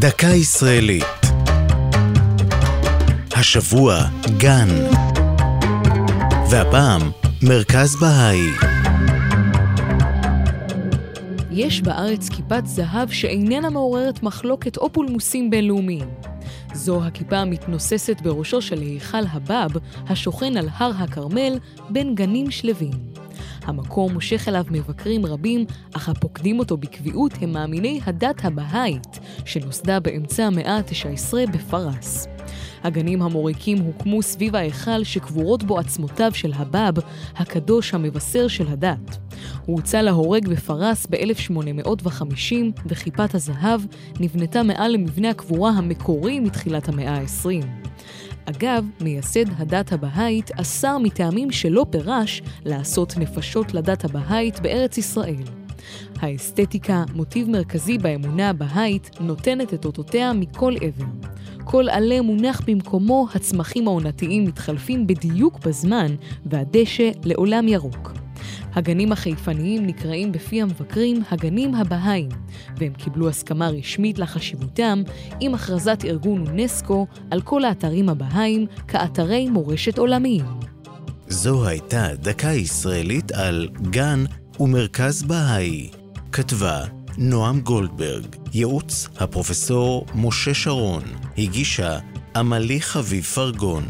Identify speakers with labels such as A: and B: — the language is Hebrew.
A: דקה ישראלית. השבוע גן. והפעם מרכז בהאי.
B: יש בארץ כיפת זהב שאיננה מעוררת מחלוקת או פולמוסים בינלאומיים. זו הכיפה המתנוססת בראשו של היכל הבאב, השוכן על הר הכרמל, בין גנים שלווים. המקום מושך אליו מבקרים רבים, אך הפוקדים אותו בקביעות הם מאמיני הדת הבהאית, שנוסדה באמצע המאה ה-19 בפרס. הגנים המוריקים הוקמו סביב ההיכל שקבורות בו עצמותיו של הבאב, הקדוש המבשר של הדת. הוא הוצא להורג בפרס ב-1850, וכיפת הזהב נבנתה מעל למבנה הקבורה המקורי מתחילת המאה ה-20. אגב, מייסד הדת הבהאית אסר מטעמים שלא פירש לעשות נפשות לדת הבהאית בארץ ישראל. האסתטיקה, מוטיב מרכזי באמונה הבהאית, נותנת את אותותיה מכל עבר. כל עלה מונח במקומו, הצמחים העונתיים מתחלפים בדיוק בזמן, והדשא לעולם ירוק. הגנים החיפניים נקראים בפי המבקרים הגנים הבהאיים, והם קיבלו הסכמה רשמית לחשיבותם עם הכרזת ארגון אונסקו על כל האתרים הבהאיים כאתרי מורשת עולמיים.
A: זו הייתה דקה ישראלית על גן ומרכז בהאי. כתבה נועם גולדברג, ייעוץ הפרופסור משה שרון, הגישה עמלי חביב פרגון.